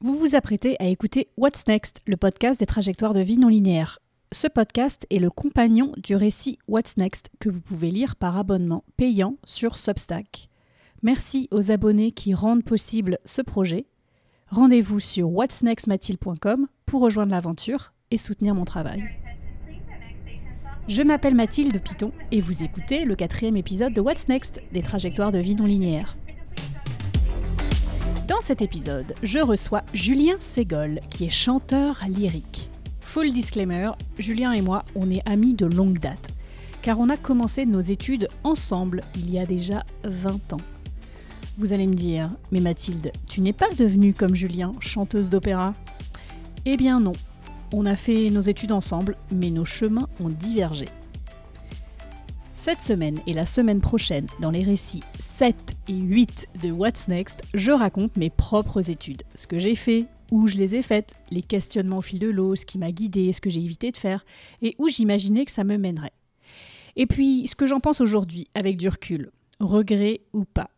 Vous vous apprêtez à écouter What's Next, le podcast des trajectoires de vie non linéaires. Ce podcast est le compagnon du récit What's Next que vous pouvez lire par abonnement payant sur Substack. Merci aux abonnés qui rendent possible ce projet. Rendez-vous sur whatsnextmathilde.com pour rejoindre l'aventure et soutenir mon travail. Je m'appelle Mathilde Piton et vous écoutez le quatrième épisode de What's Next des trajectoires de vie non linéaires. Dans cet épisode, je reçois Julien Ségol, qui est chanteur lyrique. Full disclaimer, Julien et moi, on est amis de longue date, car on a commencé nos études ensemble il y a déjà 20 ans. Vous allez me dire, mais Mathilde, tu n'es pas devenue comme Julien, chanteuse d'opéra? Eh bien non, on a fait nos études ensemble, mais nos chemins ont divergé. Cette semaine et la semaine prochaine, dans les récits 7 et 8 de What's Next, je raconte mes propres études, ce que j'ai fait, où je les ai faites, les questionnements au fil de l'eau, ce qui m'a guidé, ce que j'ai évité de faire, et où j'imaginais que ça me mènerait. Et puis, ce que j'en pense aujourd'hui, avec du recul, regret ou pas.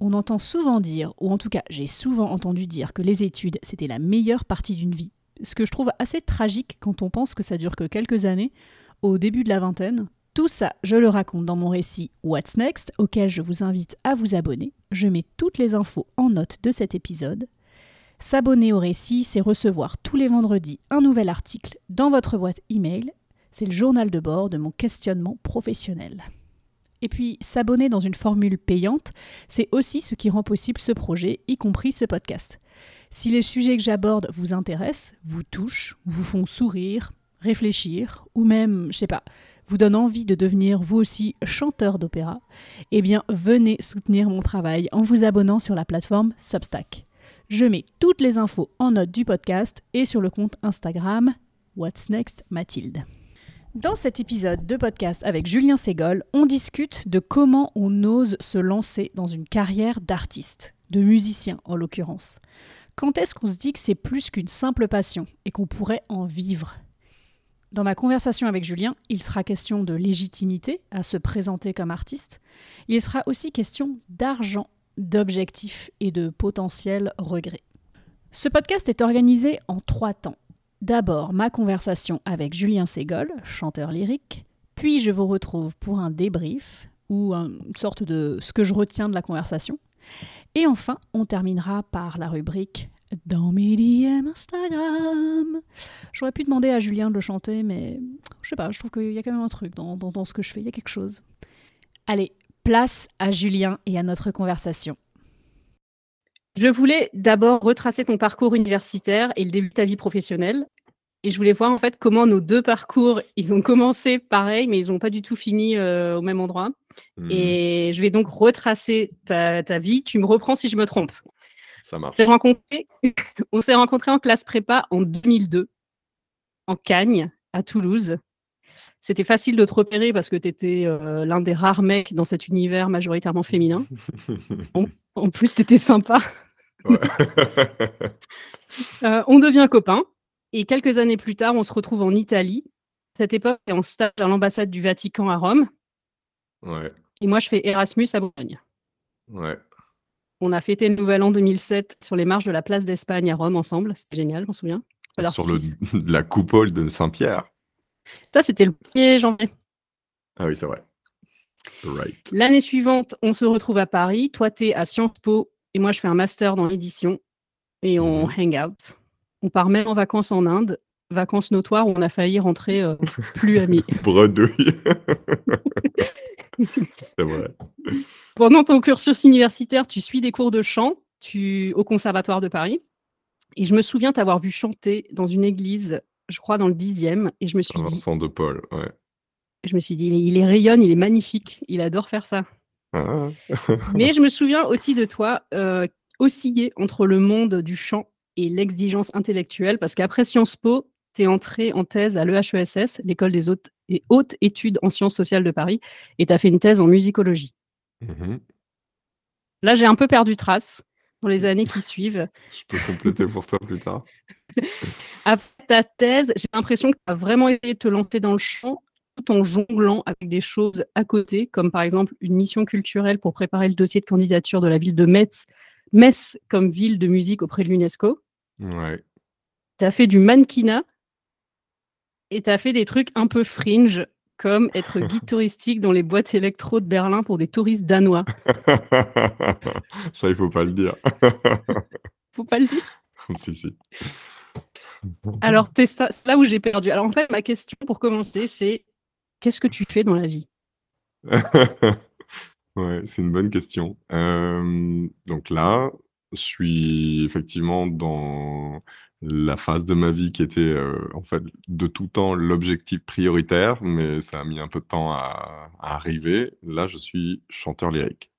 On entend souvent dire, ou en tout cas j'ai souvent entendu dire que les études, c'était la meilleure partie d'une vie. Ce que je trouve assez tragique quand on pense que ça dure que quelques années, au début de la vingtaine, tout ça, je le raconte dans mon récit What's Next, auquel je vous invite à vous abonner. Je mets toutes les infos en note de cet épisode. S'abonner au récit, c'est recevoir tous les vendredis un nouvel article dans votre boîte email. C'est le journal de bord de mon questionnement professionnel. Et puis, s'abonner dans une formule payante, c'est aussi ce qui rend possible ce projet, y compris ce podcast. Si les sujets que j'aborde vous intéressent, vous touchent, vous font sourire, réfléchir, ou même, je sais pas, vous donne envie de devenir vous aussi chanteur d'opéra, eh bien venez soutenir mon travail en vous abonnant sur la plateforme Substack. Je mets toutes les infos en note du podcast et sur le compte Instagram What's Next Mathilde? Dans cet épisode de podcast avec Julien Ségol, on discute de comment on ose se lancer dans une carrière d'artiste, de musicien en l'occurrence. Quand est-ce qu'on se dit que c'est plus qu'une simple passion et qu'on pourrait en vivre? Dans ma conversation avec Julien, il sera question de légitimité à se présenter comme artiste. Il sera aussi question d'argent, d'objectifs et de potentiels regrets. Ce podcast est organisé en trois temps. D'abord, ma conversation avec Julien Ségol, chanteur lyrique, puis je vous retrouve pour un débrief ou une sorte de ce que je retiens de la conversation. Et enfin, on terminera par la rubrique dans mes DM Instagram. J'aurais pu demander à Julien de le chanter, mais je sais pas, je trouve qu'il y a quand même un truc dans, dans, ce que je fais, il y a quelque chose. Allez, place à Julien et à notre conversation. Je voulais d'abord retracer ton parcours universitaire et le début de ta vie professionnelle. Et je voulais voir en fait comment nos deux parcours, ils ont commencé pareil, mais ils n'ont pas du tout fini euh, au même endroit. Hmm. Et je vais donc retracer ta, ta, vie. Tu me reprends si je me trompe. On s'est rencontrés, on s'est rencontrés en classe prépa en 2002, en Cagne, à Toulouse. C'était facile de te repérer parce que tu étais euh, l'un des rares mecs dans cet univers majoritairement féminin. en, plus, tu étais sympa. Euh, on devient copains. Et quelques années plus tard, on se retrouve en Italie. Cette époque, est en stage à l'ambassade du Vatican à Rome. Et moi, je fais Erasmus à Bologne. Ouais. On a fêté le Nouvel An 2007 sur les marches de la place d'Espagne à Rome ensemble. C'était génial, je m'en souviens. Sur la coupole de Saint-Pierre. Ça, c'était le 1er janvier. Ah oui, c'est vrai. L'année suivante, on se retrouve à Paris. Toi, tu es à Sciences Po et moi, je fais un master dans l'édition. Et on mhm. hang out. On part même en vacances en Inde. Vacances notoires où on a failli rentrer euh, plus amis. Bredouille. c'est vrai. Pendant ton cursus universitaire, tu suis des cours de chant tu... au Conservatoire de Paris. Et je me souviens t'avoir vu chanter dans une église, je crois dans le dixième. Et je me suis Vincent de Paul, ouais. Je me suis dit, il, est, rayonne, il est magnifique, il adore faire ça. Ah. Mais je me souviens aussi de toi euh, osciller entre le monde du chant et l'exigence intellectuelle, parce qu'après Sciences Po, es entré en thèse à l'EHESS, l'école des hautes, et hautes études en sciences sociales de Paris, et tu as fait une thèse en musicologie. Mmh Là, j'ai un peu perdu trace dans les années qui suivent. Je peux compléter pour faire plus tard. Après ta thèse, j'ai l'impression que tu as vraiment essayé de te lancer dans le chant tout en jonglant avec des choses à côté, comme par exemple une mission culturelle pour préparer le dossier de candidature de la ville de Metz, Metz comme ville de musique auprès de l'UNESCO. Ouais. Tu as fait du mannequinat et tu as fait des trucs un peu fringe, comme être guide touristique dans les boîtes électro de Berlin pour des touristes danois. Ça, il faut pas le dire. Faut pas le dire? Si, si. Alors, c'est là où j'ai perdu. Alors, en fait, ma question pour commencer, c'est: qu'est-ce que tu fais dans la vie? Ouais, c'est une bonne question. Hem, donc là, je suis effectivement dans la phase de ma vie qui était, heu, en fait, de tout temps l'objectif prioritaire, mais ça a mis un peu de temps à à arriver. Là, je suis chanteur lyrique.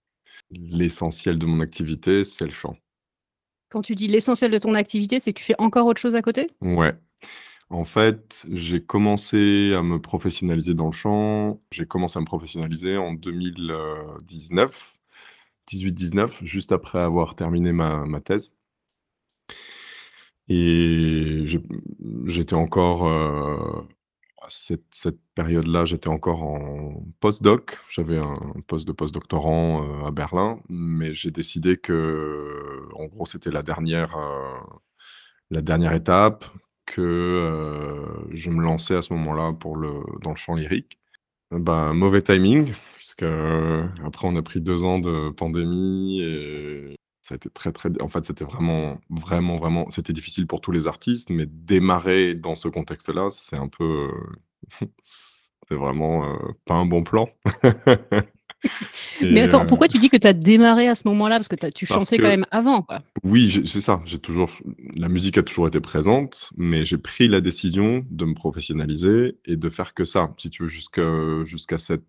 L'essentiel de mon activité, c'est le chant. Quand tu dis l'essentiel de ton activité, c'est que tu fais encore autre chose à côté? Ouais. En fait, j'ai commencé à me professionnaliser dans le chant. J'ai commencé à me professionnaliser en 2019, 18-19, juste après avoir terminé ma ma thèse. Et j'étais encore, heu, à cette cette période-là, j'étais encore en post-doc. J'avais un poste de post-doctorant, heu, à Berlin, mais j'ai décidé que, en gros, c'était la dernière, heu, la dernière étape, que, heu, je me lançais à ce moment-là le dans le chant lyrique. Bah, mauvais timing puisque, après on a pris 2 ans de pandémie et ça a été très, très en fait, c'était vraiment, vraiment, vraiment c'était difficile pour tous les artistes, mais démarrer dans ce contexte-là, c'est un peu, heu, c'est vraiment, heu, pas un bon plan. Mais attends, pourquoi tu dis que tu as démarré à ce moment-là? Parce que tu as tu Parce chantais quand même avant, quoi? oui, c'est ça, j'ai toujours la musique a toujours été présente, mais j'ai pris la décision de me professionnaliser et de faire que ça, si tu veux, jusqu'à cette,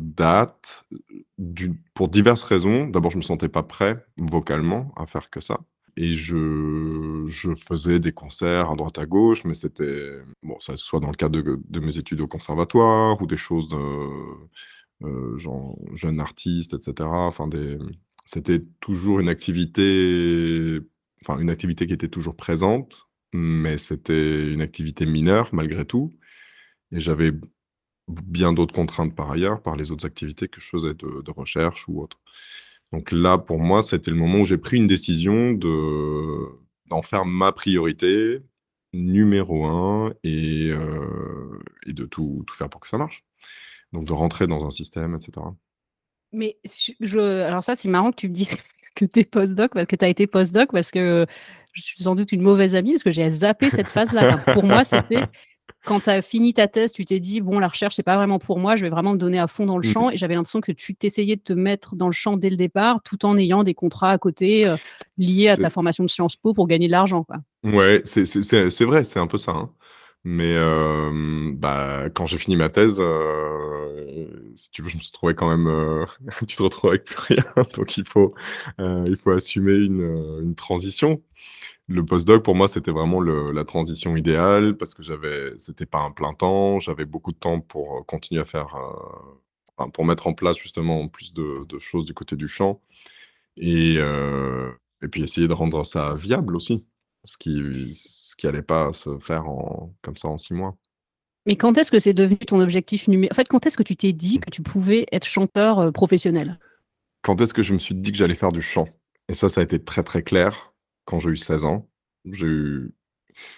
date, pour diverses raisons. D'abord, je me sentais pas prêt vocalement à faire que ça. Et je faisais des concerts à droite à gauche, mais c'était bon, ça soit dans le cadre de de mes études au conservatoire ou des choses, heu heu, genre jeune artiste et cetera, enfin c'était toujours une activité enfin une activité qui était toujours présente, mais c'était une activité mineure malgré tout. Et j'avais bien d'autres contraintes par ailleurs, par les autres activités que je faisais de recherche ou autre. Donc là, pour moi, c'était le moment où j'ai pris une décision de d'en faire ma priorité numéro 1 et heu et de tout tout faire pour que ça marche. Donc de rentrer dans un système et cetera. Mais je alors ça, c'est marrant que tu me dises que tu es post-doc, que tu as été post-doc parce que je suis sans doute une mauvaise amie parce que j'ai zappé cette phase-là. Pour moi, c'était quand tu as fini ta thèse, tu t'es dit: «Bon, la recherche, c'est pas vraiment pour moi, je vais vraiment me donner à fond dans le Mmh mh. chant» et j'avais l'impression que tu t'essayais de te mettre dans le chant dès le départ, tout en ayant des contrats à côté, heu, liés à ta formation de Sciences Po pour gagner de l'argent, quoi. Ouais, c'est vrai, c'est un peu ça, hein. Mais bah, quand j'ai fini ma thèse, heu, si tu veux, je me suis retrouvé quand même, heu, tu te retrouves avec plus rien, donc il faut, il faut assumer une, une transition. Le post-doc pour moi, c'était vraiment le la transition idéale parce que j'avais c'était pas un plein temps, j'avais beaucoup de temps pour, heu, continuer à faire, enfin pour mettre en place justement plus de de choses du côté du chant et heu et puis essayer de rendre ça viable aussi, ce qui ce qui allait pas se faire en comme ça en 6 mois. Mais quand est-ce que c'est devenu ton objectif numé en fait, quand est-ce que tu t'es dit que tu pouvais être chanteur, professionnel? Quand est-ce que je me suis dit que j'allais faire du chant? Et ça, ça a été très, très clair quand j'ai eu 16 ans. J'ai eu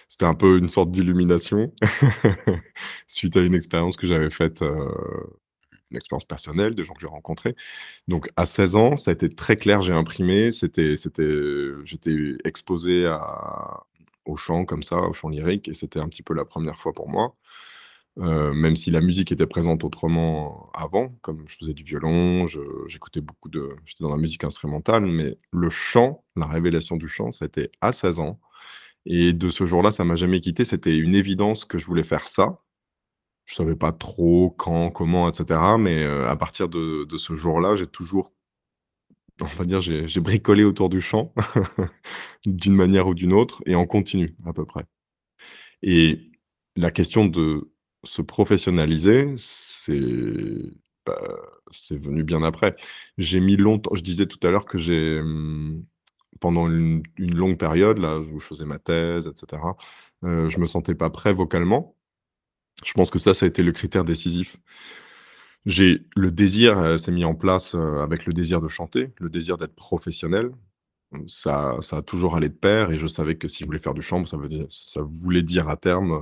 c'était un peu une sorte d'illumination suite à une expérience que j'avais faite, heu, une expérience personnelle, des gens que j'ai rencontrés. Donc à 16 ans, ça a été très clair, j'ai imprimé, c'était c'était, j'étais exposé à au chant comme ça, au chant lyrique et c'était un petit peu la 1re fois pour moi. Heu, même si la musique était présente autrement avant, comme je faisais du violon, j'écoutais beaucoup de j'étais dans la musique instrumentale, mais le chant, la révélation du chant, ça a été à 16 ans et de ce jour-là, ça m'a jamais quitté. C'était une évidence que je voulais faire ça. Je savais pas trop quand, comment et cetera, mais heu, à partir de de ce jour-là, j'ai toujours on va dire, j'ai bricolé autour du chant d'une manière ou d'une autre et en continu à peu près. Et la question de se professionnaliser, c'est, bah, c'est venu bien après. J'ai mis longtemps je disais tout à l'heure que j'ai, mmh, pendant une longue période là, où je faisais ma thèse et cetera, heu, je me sentais pas prêt vocalement. Je pense que ça, ça a été le critère décisif. J'ai le désir, heu, s'est mis en place, heu, avec le désir de chanter, le désir d'être professionnel. ça ça a toujours allé de pair et je savais que si je voulais faire du chant, ça ça voulait dire à terme,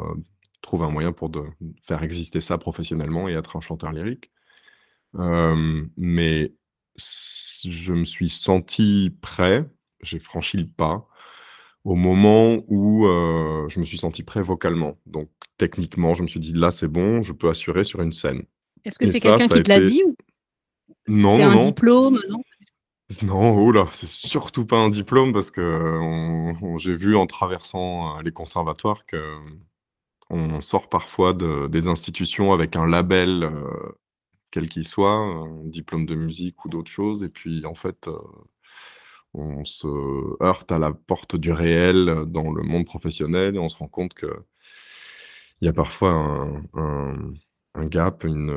heu, trouver un moyen pour de faire exister ça professionnellement et être un chanteur lyrique. Mais je me suis senti prêt, j'ai franchi le pas au moment où, je me suis senti prêt vocalement. Donc techniquement, je me suis dit: «Là, c'est bon, je peux assurer sur une scène» Est-ce que c'est quelqu'un qui te l'a été dit ou non, c'est un diplôme, non? Ouh là, c'est surtout pas un diplôme parce on j'ai vu en traversant, les conservatoires que, on sort parfois de des institutions avec un label, heu, quel qu'il soit, un diplôme de musique ou d'autres choses et puis en fait, heu, on se heurte à la porte du réel dans le monde professionnel et on se rend compte qu'il y a parfois un gap, une,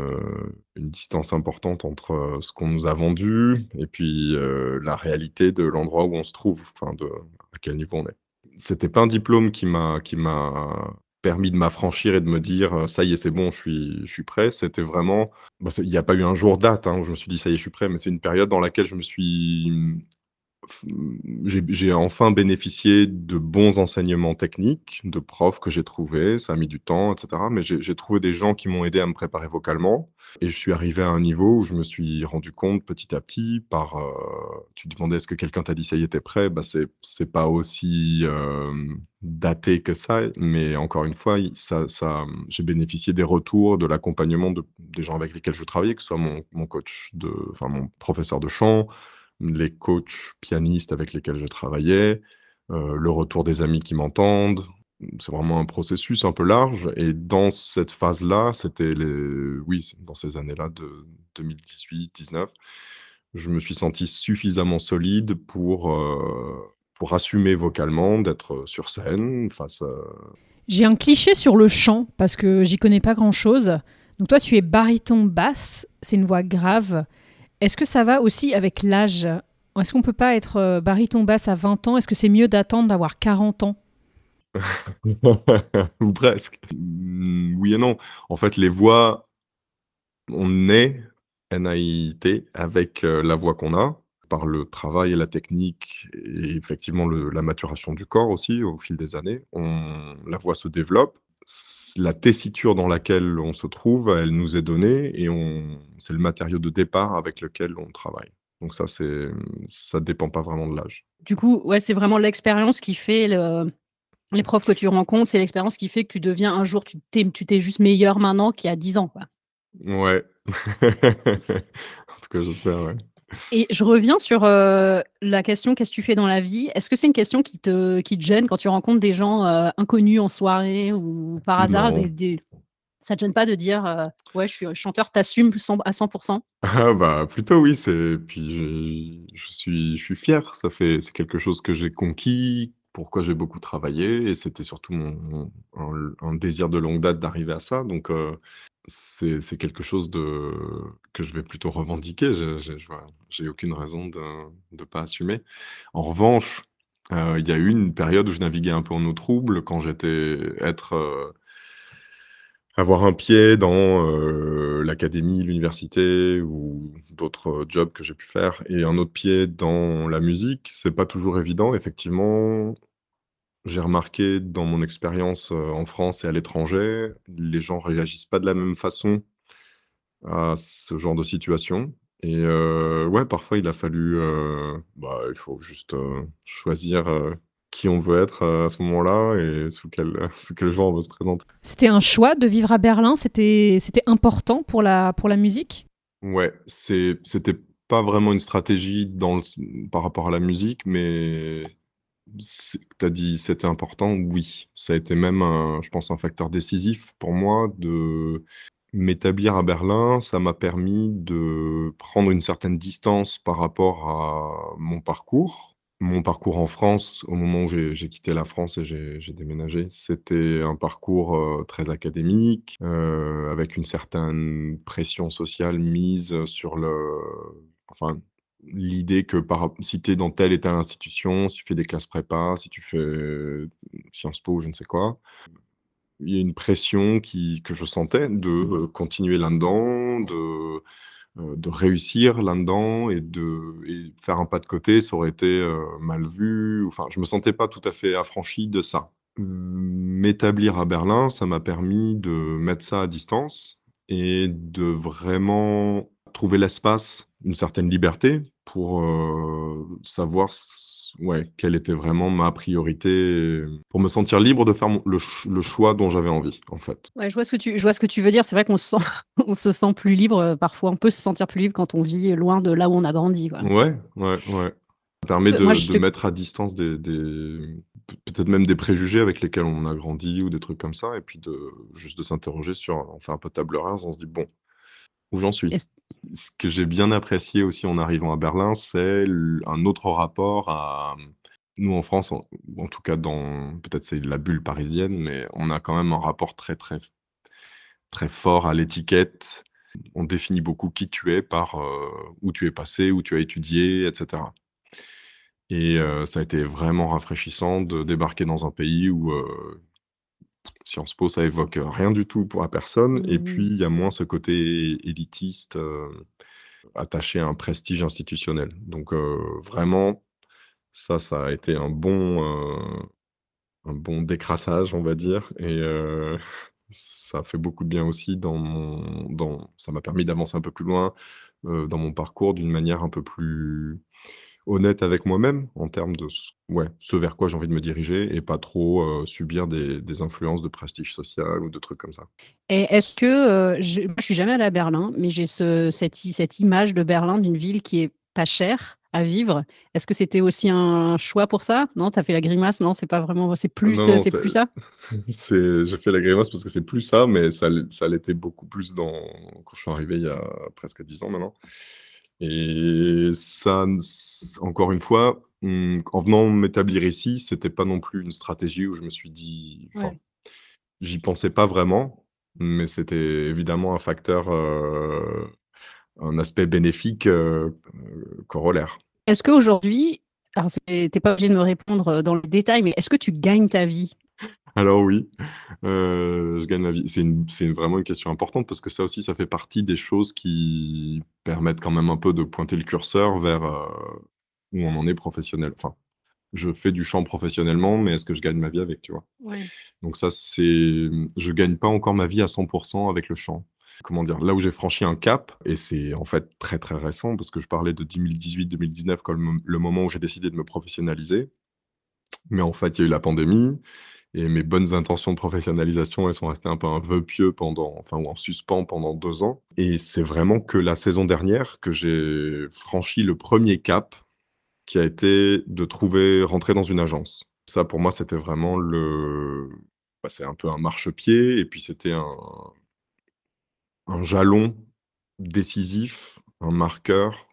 distance importante entre, ce qu'on nous a vendu et puis, la réalité de l'endroit où on se trouve, enfin de à quel niveau on est. C'était pas un diplôme qui m'a qui m'a permis de m'affranchir et de me dire, heu: «Ça y est, c'est bon, je suis je suis prêt». C'était vraiment bah, il y a pas eu un jour date, hein, où je me suis dit: «Ça y est, je suis prêt», mais c'est une période dans laquelle je me suis, j'ai enfin bénéficié de bons enseignements techniques, de profs que j'ai trouvés. Ça a mis du temps et cetera, mais j'ai trouvé des gens qui m'ont aidé à me préparer vocalement et je suis arrivé à un niveau où je me suis rendu compte petit à petit par, heu tu demandais: «Est-ce que quelqu'un t'a dit: "Ça y es prêt"?» bah, c'est pas aussi, hem, daté que ça, mais encore une fois, ça ça, j'ai bénéficié des retours, de l'accompagnement de des gens avec lesquels je travaillais, que ce soit mon mon coach de enfin mon professeur de chant, les coachs pianistes avec lesquels je travaillais, heu, le retour des amis qui m'entendent. C'est vraiment un processus un peu large et dans cette phase-là, c'était les oui, dans ces années-là de 2018-19, je me suis senti suffisamment solide pour, heu, pour assumer vocalement, d'être sur scène face, heu J'ai un cliché sur le chant parce que j'y connais pas grand-chose. Donc toi, tu es baryton basse, c'est une voix grave. Est-ce que ça va aussi avec l'âge? Est-ce qu'on peut pas être, heu, baryton basse à 20 ans? Est-ce que c'est mieux d'attendre d'avoir 40 ans? Ou presque. Mmh, oui et non. En fait, les voix on naît, N-A-I-T, avec, heu, la voix qu'on a, par le travail et la technique et effectivement la maturation du corps aussi au fil des années. La voix se développe. La tessiture dans laquelle on se trouve, elle nous est donnée et on c'est le matériau de départ avec lequel on travaille. Donc ça, c'est, ça dépend pas vraiment de l'âge. Du coup, ouais, c'est vraiment l'expérience qui fait le les profs que tu rencontres, c'est l'expérience qui fait que tu deviens un jour, tu tu es tu juste meilleur maintenant qu'il y a 10 ans, quoi. Ouais. En tout cas, j'espère, ouais. Et je reviens sur, heu, la question: «Qu'est-ce que tu fais dans la vie?» est-ce que c'est une question qui te qui te gêne quand tu rencontres des gens, heu, inconnus en soirée ou par hasard des ça te gêne pas de dire, heu: «Ouais, je suis, chanteur», tu assumes cent à 100 %? Ah bah, plutôt oui, c'est puis je je suis je suis fier. Ça fait c'est quelque chose que j'ai conquis, pour quoi j'ai beaucoup travaillé et c'était surtout mon mon un désir de longue date d'arriver à ça donc c'est quelque chose de que je vais plutôt revendiquer. Je j'ai aucune raison de de pas assumer. En revanche, heu, il y a eu une période où je naviguais un peu en eau trouble quand j'étais être, heu avoir un pied dans, heu, l'académie, l'université ou d'autres, jobs que j'ai pu faire et un autre pied dans la musique. C'est pas toujours évident effectivement. J'ai remarqué dans mon expérience, heu, en France et à l'étranger, les gens réagissent pas de la même façon à ce genre de situation et heu, ouais, parfois il a fallu, heu, bah, il faut juste, heu, choisir, heu, qui on veut être, heu, à ce moment-là et sous quel, heu, sous quel jour on veut se présenter. C'était un choix de vivre à Berlin? C'était c'était important pour la pour la musique? Ouais, c'est c'était pas vraiment une stratégie dans le s par rapport à la musique, mais tu as dit: «C'était important», oui. Ça a été même je pense un facteur décisif pour moi de m'établir à Berlin. Ça m'a permis de prendre une certaine distance par rapport à mon parcours. Mon parcours en France, au moment où j'ai quitté la France et j'ai déménagé, c'était un parcours, heu, très académique, heu, avec une certaine pression sociale mise sur le l'idée que par si tu es dans telle et telle institution, si tu fais des classes prépa, si tu fais, mmh, Sciences Po ou je ne sais quoi, il y a une pression qui que je sentais de, heu, continuer là-dedans, de, heu, de réussir là-dedans et de et faire un pas de côté, ça aurait été, mal vu. Enfin, je me sentais pas tout à fait affranchi de ça. M'établir à Berlin, ça m'a permis de mettre ça à distance et de vraiment trouver l'espace, une certaine liberté pour, savoir ouais, quelle était vraiment ma priorité, pour me sentir libre de faire mon le ch le choix dont j'avais envie, en fait. Ouais, je vois ce que tu je vois ce que tu veux dire. C'est vrai qu'on se sent on se sent plus libre, parfois on peut se sentir plus libre quand on vit loin de là où on a grandi, quoi. Ouais, ouais, ouais. Ça permet Heu, de moi je de te mettre à distance des des peut peut-être même des préjugés avec lesquels on a grandi ou des trucs comme ça et puis de juste de s'interroger sur on fait un peu table rase, on se dit: «Bon, où j'en suis?» Ce que j'ai bien apprécié aussi en arrivant à Berlin, c'est un autre rapport à, nous en France, en en tout cas dans peut-être c'est la bulle parisienne, mais on a quand même un rapport très, très très fort à l'étiquette. On définit beaucoup qui tu es par, heu, où tu es passé, où tu as étudié et cetera et heu, ça a été vraiment rafraîchissant de débarquer dans un pays où, heu, Sciences Po, ça évoque rien du tout pour la personne et puis mmh il y a moins ce côté élitiste, attaché à un prestige institutionnel. Donc vraiment ça, ça a été un bon, heu, un bon décrassage, on va dire et ça fait beaucoup de bien aussi dans mon dans ça m'a permis d'avancer un peu plus loin, dans mon parcours d'une manière un peu plus honnête avec moi-même, en termes de ce ouais, ce vers quoi j'ai envie de me diriger et pas trop, subir des des influences de prestige social ou de trucs comme ça. et est-ce que, je je suis jamais allée à Berlin, mais j'ai ce cette cette image de Berlin, d'une ville qui est pas chère à vivre. Est-ce que c'était aussi un choix pour ça? Non, tu as fait la grimace, non, c'est pas vraiment c'est Non, plus, non, c'est plus ça? c'est j'ai fait la grimace parce que c'est plus ça, mais ça ça l'était beaucoup plus dans quand je suis arrivé il y a presque 10 ans maintenant et ça encore une fois, mmh, en venant m'établir ici, c'était pas non plus une stratégie où je me suis dit Ouais. j'y pensais pas vraiment, mais c'était évidemment un facteur, heu, un aspect bénéfique, heu heu, corollaire. Est-ce qu'aujourd'hui alors tu es pas obligé de me répondre, dans le détail, mais est-ce que tu gagnes ta vie? Alors oui, heu, je gagne ma vie. C'est une c'est vraiment une question importante parce que ça aussi, ça fait partie des choses qui permettent quand même un peu de pointer le curseur vers, heu, où on en est professionnel enfin, je fais du chant professionnellement, mais est-ce que je gagne ma vie avec, tu vois? Ouais. Donc ça, c'est, je gagne pas encore ma vie à 100% avec le chant. Comment dire? Là où j'ai franchi un cap et c'est en fait très, très récent parce que je parlais de 2018-2019 comme le moment où j'ai décidé de me professionnaliser. Mais en fait, il y a eu la pandémie et mes bonnes intentions de professionnalisation, elles sont restées un peu un vœu pieux pendant enfin, ou en suspens pendant 2 ans et c'est vraiment que la saison dernière que j'ai franchi le premier cap qui a été de trouver rentrer dans une agence. Ça, pour moi, c'était vraiment le bah, c'est un peu un marchepied et puis c'était un un jalon décisif, un marqueur,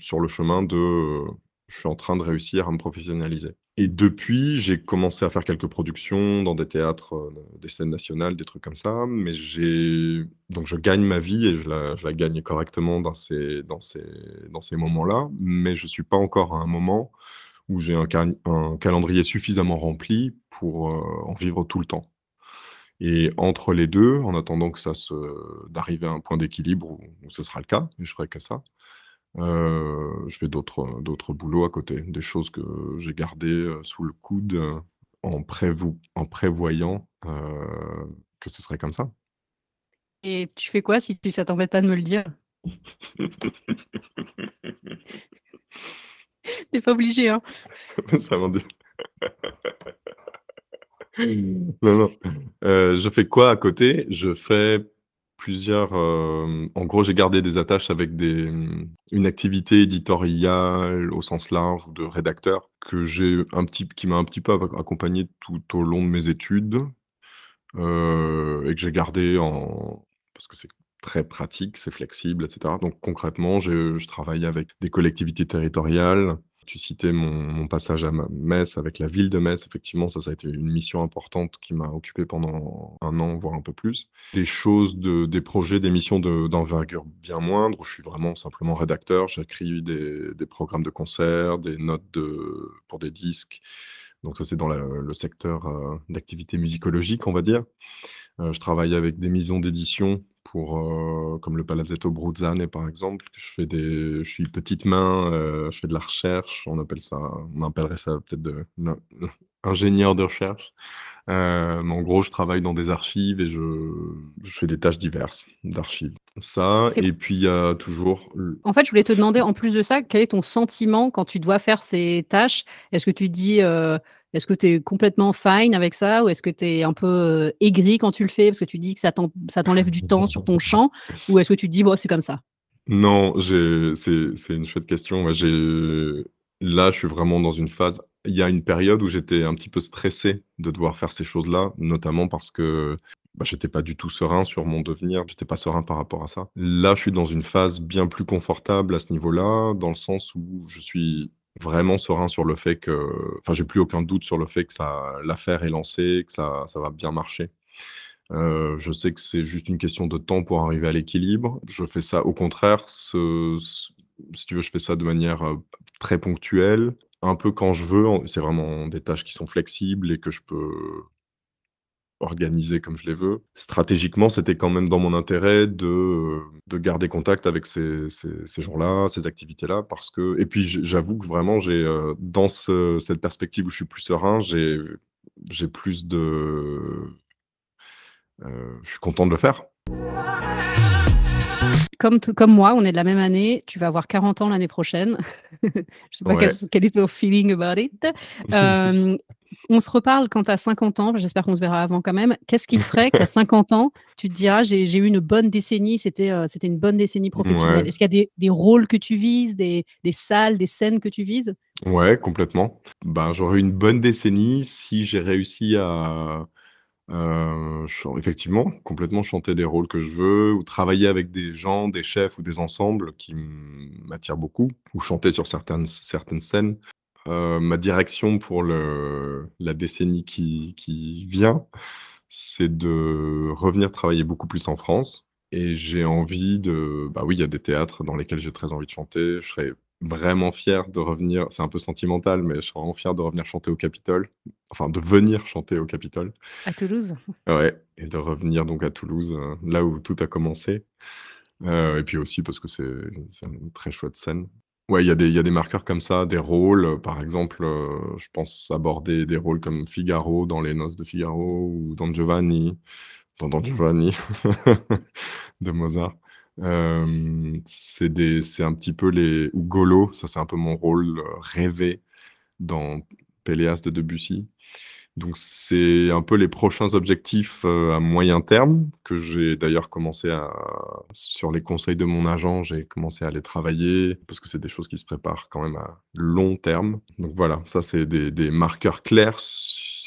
sur le chemin de, je suis en train de réussir à me professionnaliser et depuis, j'ai commencé à faire quelques productions dans des théâtres, heu, des scènes nationales, des trucs comme ça, mais j'ai donc je gagne ma vie et je la je la gagne correctement dans ces dans ces dans ces moments-là, mais je suis pas encore à un moment où j'ai un caln un calendrier suffisamment rempli pour, heu, en vivre tout le temps. Et entre les 2, en attendant que ça se d'arriver à un point d'équilibre où ce sera le cas et je ferai que ça, je fais d'autres, d'autres boulots à côté. Des choses que j'ai gardées, heu, sous le coude, en en prévoyant, que ce serait comme ça. Et tu fais quoi si tu ça t'embête pas de me le dire? Tu es pas obligé, hein. Ça m'en dit non, non, je fais quoi à côté? Je fais hem, en gros, j'ai gardé des attaches avec une activité éditoriale au sens large de rédacteur que j'ai un petit qui m'a un petit peu ac accompagné tout au long de mes études, heu et que j'ai gardé parce que c'est très pratique, c'est flexible et cetera. Donc concrètement, je travaille avec des collectivités territoriales. Tu citais mon passage à Metz avec la ville de Metz. Effectivement, ça, ça a été une mission importante qui m'a occupé pendant un an, voire un peu plus. Des choses de des projets, des missions de d'envergure bien moindre, où je suis vraiment simplement rédacteur. J'écris des des programmes de concerts, des notes pour des disques. Donc ça, c'est dans le secteur, heu, d'activité musicologique, on va dire. Heu, je travaille avec des maisons d'édition pour, heu, comme le Palazzetto Bruzzane par exemple. Je fais des je suis petite main, heu, je fais de la recherche, on appelle ça on appellerait ça peut-être de ingénieur de recherche. Mais en gros, je travaille dans des archives et je je fais des tâches diverses d'archives. Ça et puis il y a toujours En fait, je voulais te demander en plus de ça, quel est ton sentiment quand tu dois faire ces tâches? Est-ce que tu dis, heu est-ce que tu es complètement fine avec ça? Ou est-ce que tu es un peu, heu, aigri quand tu le fais parce que tu dis que ça t'en ça t'enlève du temps sur ton champ? Ou est-ce que tu te dis: «Bon, c'est comme ça»? Non, c'est une chouette question. J'ai là, je suis vraiment dans une phase il y a une période où j'étais un petit peu stressé de devoir faire ces choses-là, notamment parce que, bah, j'étais pas du tout serein sur mon devenir, j'étais pas serein par rapport à ça. Là, je suis dans une phase bien plus confortable à ce niveau-là, dans le sens où je suis vraiment serein sur le fait que enfin, j'ai plus aucun doute sur le fait que ça l'affaire est lancée, que ça ça va bien marcher. Heu, je sais que c'est juste une question de temps pour arriver à l'équilibre. Je fais ça au contraire, si tu veux, je fais ça de manière, heu, très ponctuelle, un peu quand je veux, c'est vraiment des tâches qui sont flexibles et que je peux organiser comme je les veux. Stratégiquement, c'était quand même dans mon intérêt de, de garder contact avec ces ces gens-là, ces activités-là parce que et puis j'avoue que vraiment j'ai, heu, dans ce cette perspective où je suis plus serein, j'ai j'ai plus de heu, je suis content de le faire. Comme comme moi, on est de la même année, tu vas avoir 40 ans l'année prochaine. Je sais pas quel Ouais. quel est ton feeling about it. Hem, on se reparle quand tu as 50 ans, j'espère qu'on se verra avant quand même. Qu'est-ce qui ferait qu'à 50 ans, tu te dis: «Ah j'ai eu une bonne décennie, c'était, c'était une bonne décennie professionnelle»? Est-ce qu'il y a des des rôles que tu vises, des des salles, des scènes que tu vises? Ouais, complètement. Ben, j'aurais eu une bonne décennie si j'ai réussi à, chan effectivement, complètement chanter des rôles que je veux ou travailler avec des gens, des chefs ou des ensembles qui m'attirent beaucoup ou chanter sur certaines certaines scènes. Heu, ma direction pour la décennie qui qui vient, c'est de revenir travailler beaucoup plus en France et j'ai envie de bah, oui, il y a des théâtres dans lesquels j'ai très envie de chanter. Je serais vraiment fier de revenir c'est un peu sentimental, mais je serais vraiment fier de revenir chanter au Capitole, enfin de venir chanter au Capitole. À Toulouse? Ouais et de revenir donc à Toulouse, heu, là où tout a commencé. Heu et puis aussi parce que c'est une très chouette scène. Ouais, il y a des il y a des marqueurs comme ça, des rôles, heu, par exemple, je pense aborder des rôles comme Figaro dans Les Noces de Figaro ou Don Giovanni, dans Don Giovanni de Mozart. C'est un petit peu les ou Golo, ça c'est un peu mon rôle, rêvé dans Péléas de Debussy. Donc c'est un peu les prochains objectifs, à moyen terme que j'ai d'ailleurs commencé à sur les conseils de mon agent, j'ai commencé à les travailler parce que c'est des choses qui se préparent quand même à long terme. Donc voilà, ça c'est des des marqueurs clairs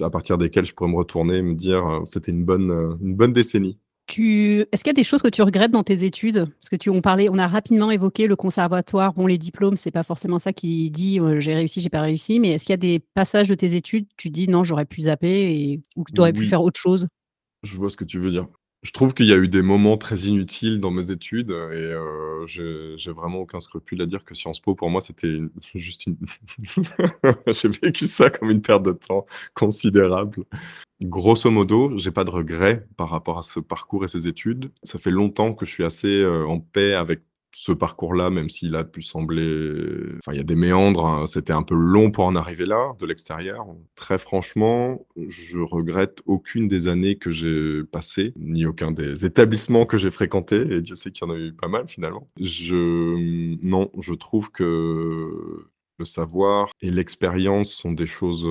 à partir desquels je pourrais me retourner et me dire, «C'était une bonne, une bonne décennie». Tu est-ce qu'il y a des choses que tu regrettes dans tes études? Parce que tu on parlait on a rapidement évoqué le conservatoire. Bon, les diplômes, c'est pas forcément ça qui dit, heu: «J'ai réussi, j'ai pas réussi», mais est-ce qu'il y a des passages de tes études, tu dis: «Non, j'aurais pu zapper» et ou que tu aurais pu faire autre chose? Je vois ce que tu veux dire. Je trouve qu'il y a eu des moments très inutiles dans mes études, et heu, j'ai j'ai vraiment aucun scrupule à dire que Sciences Po pour moi c'était une juste une j'ai vécu ça comme une perte de temps considérable. Grosso modo, j'ai pas de regrets par rapport à ce parcours et ces études. Ça fait longtemps que je suis assez, heu, en paix avec ce parcours-là, même s'il a pu sembler enfin, il y a des méandres, hein, c'était un peu long pour en arriver là, de l'extérieur. Très franchement, je regrette aucune des années que j'ai passées, ni aucun des établissements que j'ai fréquentés et Dieu sait qu'il y en a eu pas mal finalement. Je, non, je trouve que le savoir et l'expérience sont des choses,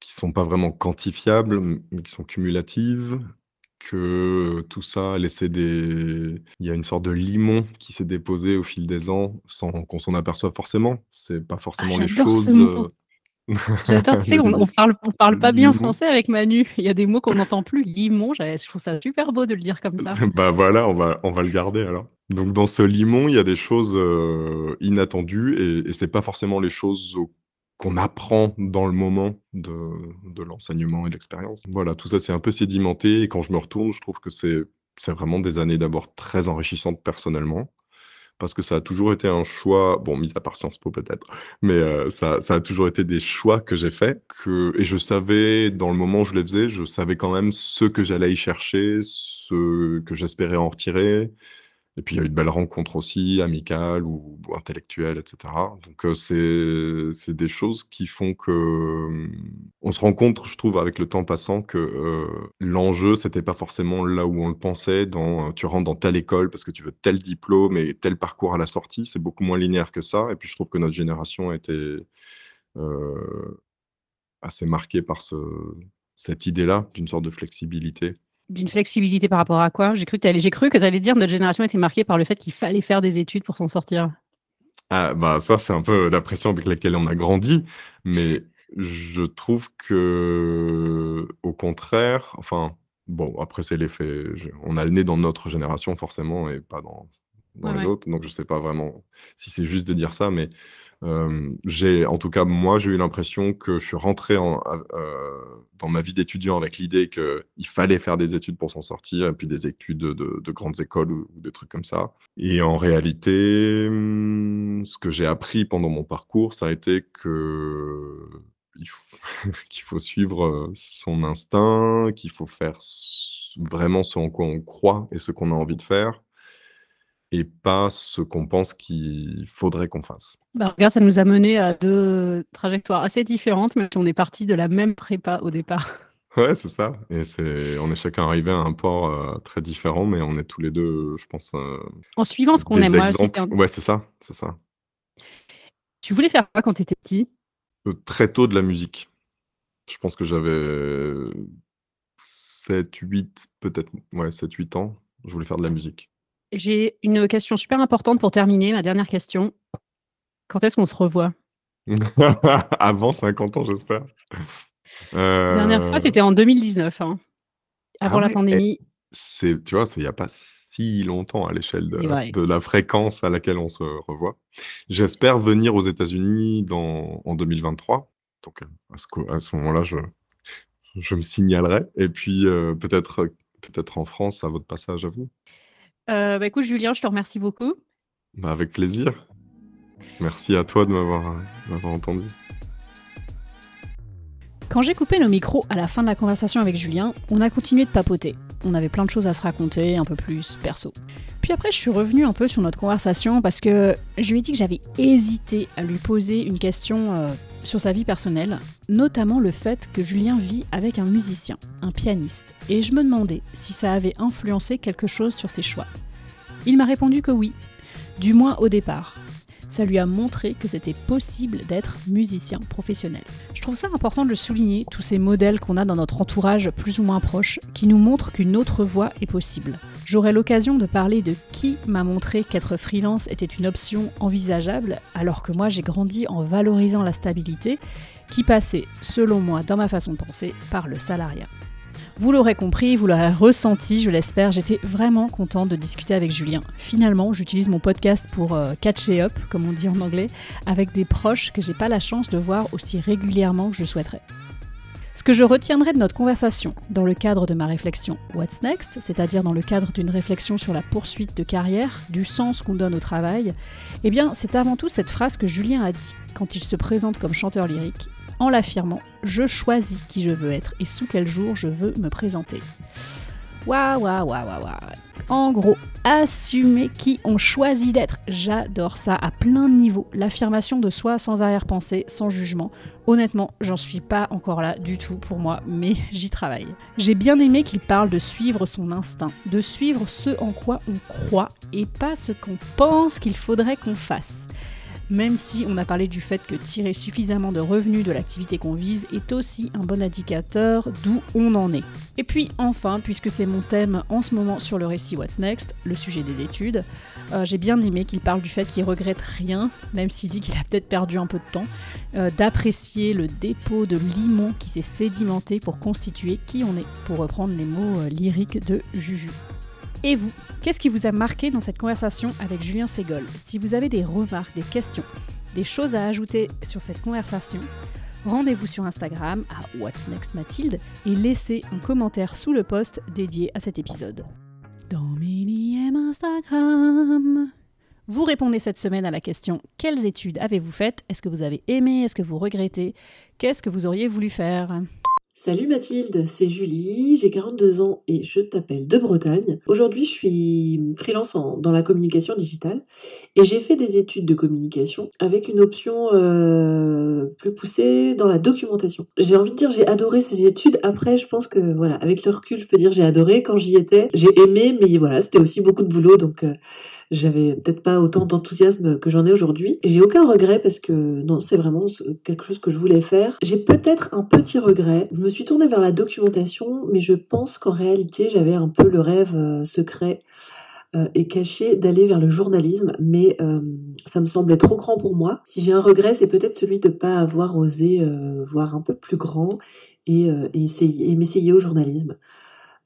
qui sont pas vraiment quantifiables, mais qui sont cumulatives, que tout ça a laissé des il y a une sorte de limon qui s'est déposé au fil des ans sans qu'on s'en aperçoive forcément. C'est pas Ah, forcément les choses, J'adore, tu sais, on parle on parle pas bien limon. français avec Manu. Il y a des mots qu'on n'entend plus. Limon, je trouve ça super beau de le dire comme ça. Bah, voilà, on va on va le garder alors. Donc dans ce limon, il y a des choses, heu, inattendues et et c'est pas forcément les choses qu'on apprend dans le moment de l'enseignement et de l'expérience. Voilà, tout ça c'est un peu sédimenté et quand je me retourne, je trouve que c'est vraiment des années d'abord très enrichissantes personnellement, parce que ça a toujours été un choix, bon, mis à part Sciences Po peut-être, mais euh, ça, ça a toujours été des choix que j'ai faits. Et je savais, dans le moment où je les faisais, je savais quand même ce que j'allais y chercher, ce que j'espérais en retirer. Et puis il y a eu de belles rencontres aussi, amicales ou, intellectuelles, etc. Donc euh, c'est des choses qui font que hum, on se rend compte, je trouve, avec le temps passant, que euh, l'enjeu c'était pas forcément là où on le pensait. Dans tu rentres dans telle école parce que tu veux tel diplôme et tel parcours à la sortie, c'est beaucoup moins linéaire que ça. Et puis je trouve que notre génération a été euh, assez marquée par ce, cette idée-là d'une sorte de flexibilité. D'une flexibilité par rapport à quoi J'ai cru que tu cru que allais dire que notre génération était marquée par le fait qu'il fallait faire des études pour s'en sortir. Ah, bah ça, c'est un peu la pression avec laquelle on a grandi, mais je trouve que, au contraire, enfin, bon, après, c'est l'effet. On a le nez dans notre génération, forcément, et pas dans, dans les autres, donc je sais pas vraiment si c'est juste de dire ça, mais j'ai en tout cas, moi, j'ai eu l'impression que je suis rentré en dans ma vie d'étudiant avec l'idée qu'il fallait faire des études pour s'en sortir et puis des études de grandes écoles ou des trucs comme ça. Et en réalité, mmh, ce que j'ai appris pendant mon parcours, ça a été qu'il faut suivre, son instinct, qu'il faut faire vraiment ce en quoi on croit et ce qu'on a envie de faire et pas ce qu'on pense qu'il faudrait qu'on fasse. Bah, regarde, ça nous a mené à deux trajectoires assez différentes, mais on est parti de la même prépa au départ. Ouais, c'est ça. Et c'est, on est chacun arrivé à un port euh, très différent, mais on est tous les deux, je pense. Euh, en suivant ce qu'on aime. Moi, Ouais, c'est ça, c'est ça. Tu voulais faire quoi quand tu étais petit? Euh, Très tôt de la musique. Je pense que j'avais 7, 8, peut-être, ouais, 7, 8 ans. Je voulais faire de la musique. J'ai une question super importante pour terminer, ma dernière question. Quand est-ce qu'on se revoit? Avant 50 ans, j'espère. La dernière fois, euh, c'était en 2019, hein, avant ah la pandémie. C'est, tu vois, il n'y a pas si longtemps à l'échelle de, la fréquence à laquelle on se revoit. J'espère venir aux États-Unis en 2023. Donc, à ce, moment-là, je, je me signalerai. Et puis, euh, peut-être peut-être en France, à votre passage à vous. Euh, bah, écoute, Julien, je te remercie beaucoup. Bah, avec plaisir. Merci à toi de m'avoir entendu. Quand j'ai coupé nos micros à la fin de la conversation avec Julien, on a continué de papoter. On avait plein de choses à se raconter, un peu plus perso. Puis après, je suis revenue un peu sur notre conversation parce que je lui ai dit que j'avais hésité à lui poser une question euh, sur sa vie personnelle, notamment le fait que Julien vit avec un musicien, un pianiste, et je me demandais si ça avait influencé quelque chose sur ses choix. Il m'a répondu que oui, du moins au départ. Ça lui a montré que c'était possible d'être musicien professionnel. Je trouve ça important de le souligner, tous ces modèles qu'on a dans notre entourage plus ou moins proche, qui nous montrent qu'une autre voie est possible. J'aurai l'occasion de parler de qui m'a montré qu'être freelance était une option envisageable, alors que moi j'ai grandi en valorisant la stabilité, qui passait, selon moi, dans ma façon de penser, par le salariat. Vous l'aurez compris, vous l'aurez ressenti, je l'espère, j'étais vraiment contente de discuter avec Julien. Finalement, j'utilise mon podcast pour euh, catcher up, comme on dit en anglais, avec des proches que j'ai pas la chance de voir aussi régulièrement que je souhaiterais. Ce que je retiendrai de notre conversation dans le cadre de ma réflexion What's Next, c'est-à-dire dans le cadre d'une réflexion sur la poursuite de carrière, du sens qu'on donne au travail, eh bien c'est avant tout cette phrase que Julien a dit quand il se présente comme chanteur lyrique en l'affirmant Je choisis qui je veux être et sous quel jour je veux me présenter. Waouh, waouh, waouh, waouh. En gros, assumer qui on choisit d'être. J'adore ça à plein de niveaux. L'affirmation de soi sans arrière-pensée, sans jugement. Honnêtement, j'en suis pas encore là du tout pour moi, mais j'y travaille. J'ai bien aimé qu'il parle de suivre son instinct, de suivre ce en quoi on croit et pas ce qu'on pense qu'il faudrait qu'on fasse même si on a parlé du fait que tirer suffisamment de revenus de l'activité qu'on vise est aussi un bon indicateur d'où on en est. Et puis enfin, puisque c'est mon thème en ce moment sur le récit What's Next, le sujet des études, euh, j'ai bien aimé qu'il parle du fait qu'il regrette rien, même s'il dit qu'il a peut-être perdu un peu de temps, euh, d'apprécier le dépôt de limon qui s'est sédimenté pour constituer qui on est, pour reprendre les mots euh, lyriques de Juju. Et vous, qu'est-ce qui vous a marqué dans cette conversation avec Julien Ségol Si vous avez des remarques, des questions, des choses à ajouter sur cette conversation, rendez-vous sur Instagram à What's Next Mathilde et laissez un commentaire sous le post dédié à cet épisode. Dans mes Instagram, Vous répondez cette semaine à la question quelles études avez-vous faites? Est-ce que vous avez aimé? Est-ce que vous regrettez? Qu'est-ce que vous auriez voulu faire? Salut Mathilde, c'est Julie, j'ai 42 ans et je t'appelle de Bretagne. Aujourd'hui je suis freelance dans la communication digitale et j'ai fait des études de communication avec une option euh, plus poussée dans la documentation. J'ai envie de dire j'ai adoré ces études, après je pense que voilà, avec le recul je peux dire j'ai adoré quand j'y étais, j'ai aimé mais voilà c'était aussi beaucoup de boulot donc... Euh, j'avais peut-être pas autant d'enthousiasme que j'en ai aujourd'hui. J'ai aucun regret parce que non, c'est vraiment quelque chose que je voulais faire. J'ai peut-être un petit regret. Je me suis tournée vers la documentation, mais je pense qu'en réalité, j'avais un peu le rêve euh, secret euh, et caché d'aller vers le journalisme, mais euh, ça me semblait trop grand pour moi. Si j'ai un regret, c'est peut-être celui de pas avoir osé voir un peu plus grand et, et m'essayer au journalisme.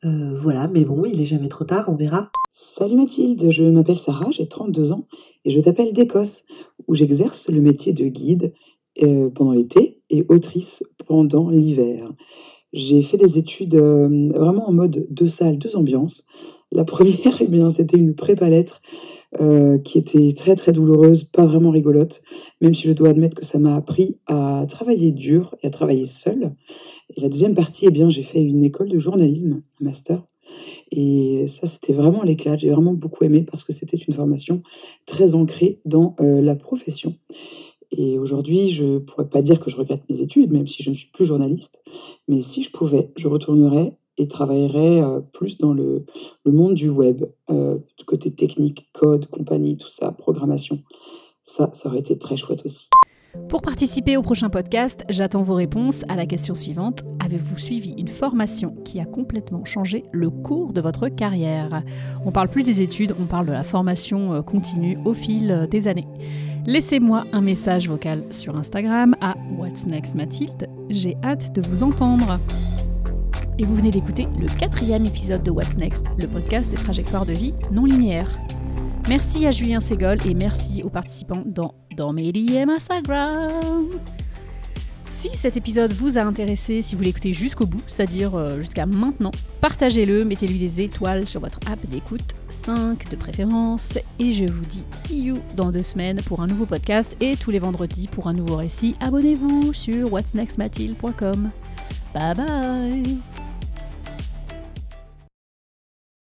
Euh, voilà, mais bon, il est jamais trop tard, on verra. Salut Mathilde, je m'appelle Sarah, j'ai 32 ans et je t'appelle d'Écosse, où j'exerce le métier de guide euh, pendant l'été et autrice pendant l'hiver. J'ai fait des études euh, vraiment en mode deux salles, deux ambiances. La première, eh bien, c'était une prépa lettres euh, qui était très très douloureuse, pas vraiment rigolote, même si je dois admettre que ça m'a appris à travailler dur et à travailler seul. Et la deuxième partie, eh bien, j'ai fait une école de journalisme, un master. Et ça, c'était vraiment l'éclat. J'ai vraiment beaucoup aimé parce que c'était une formation très ancrée dans euh, la profession. Et aujourd'hui, je pourrais pas dire que je regrette mes études, même si je ne suis plus journaliste. Mais si je pouvais, je retournerais et travaillerait euh, plus dans le, monde du web, euh, du côté technique, code, compagnie, tout ça, programmation. Ça, ça aurait été très chouette aussi. Pour participer au prochain podcast, j'attends vos réponses à la question suivante. Avez-vous suivi une formation qui a complètement changé le cours de votre carrière? On parle plus des études, on parle de la formation euh, continue au fil des années. Laissez-moi un message vocal sur Instagram à What's Next Mathilde. J'ai hâte de vous entendre et vous venez d'écouter le quatrième épisode de What's Next, le podcast des trajectoires de vie non linéaires. Merci à Julien Ségol et merci aux participants dans, mes DM Instagram. Si cet épisode vous a intéressé, si vous l'écoutez jusqu'au bout, c'est-à-dire euh, jusqu'à maintenant, partagez-le, mettez-lui des étoiles sur votre app d'écoute, 5 de préférence, et je vous dis see you dans deux semaines pour un nouveau podcast et tous les vendredis pour un nouveau récit. Abonnez-vous sur whatsnextmatil.com. Bye bye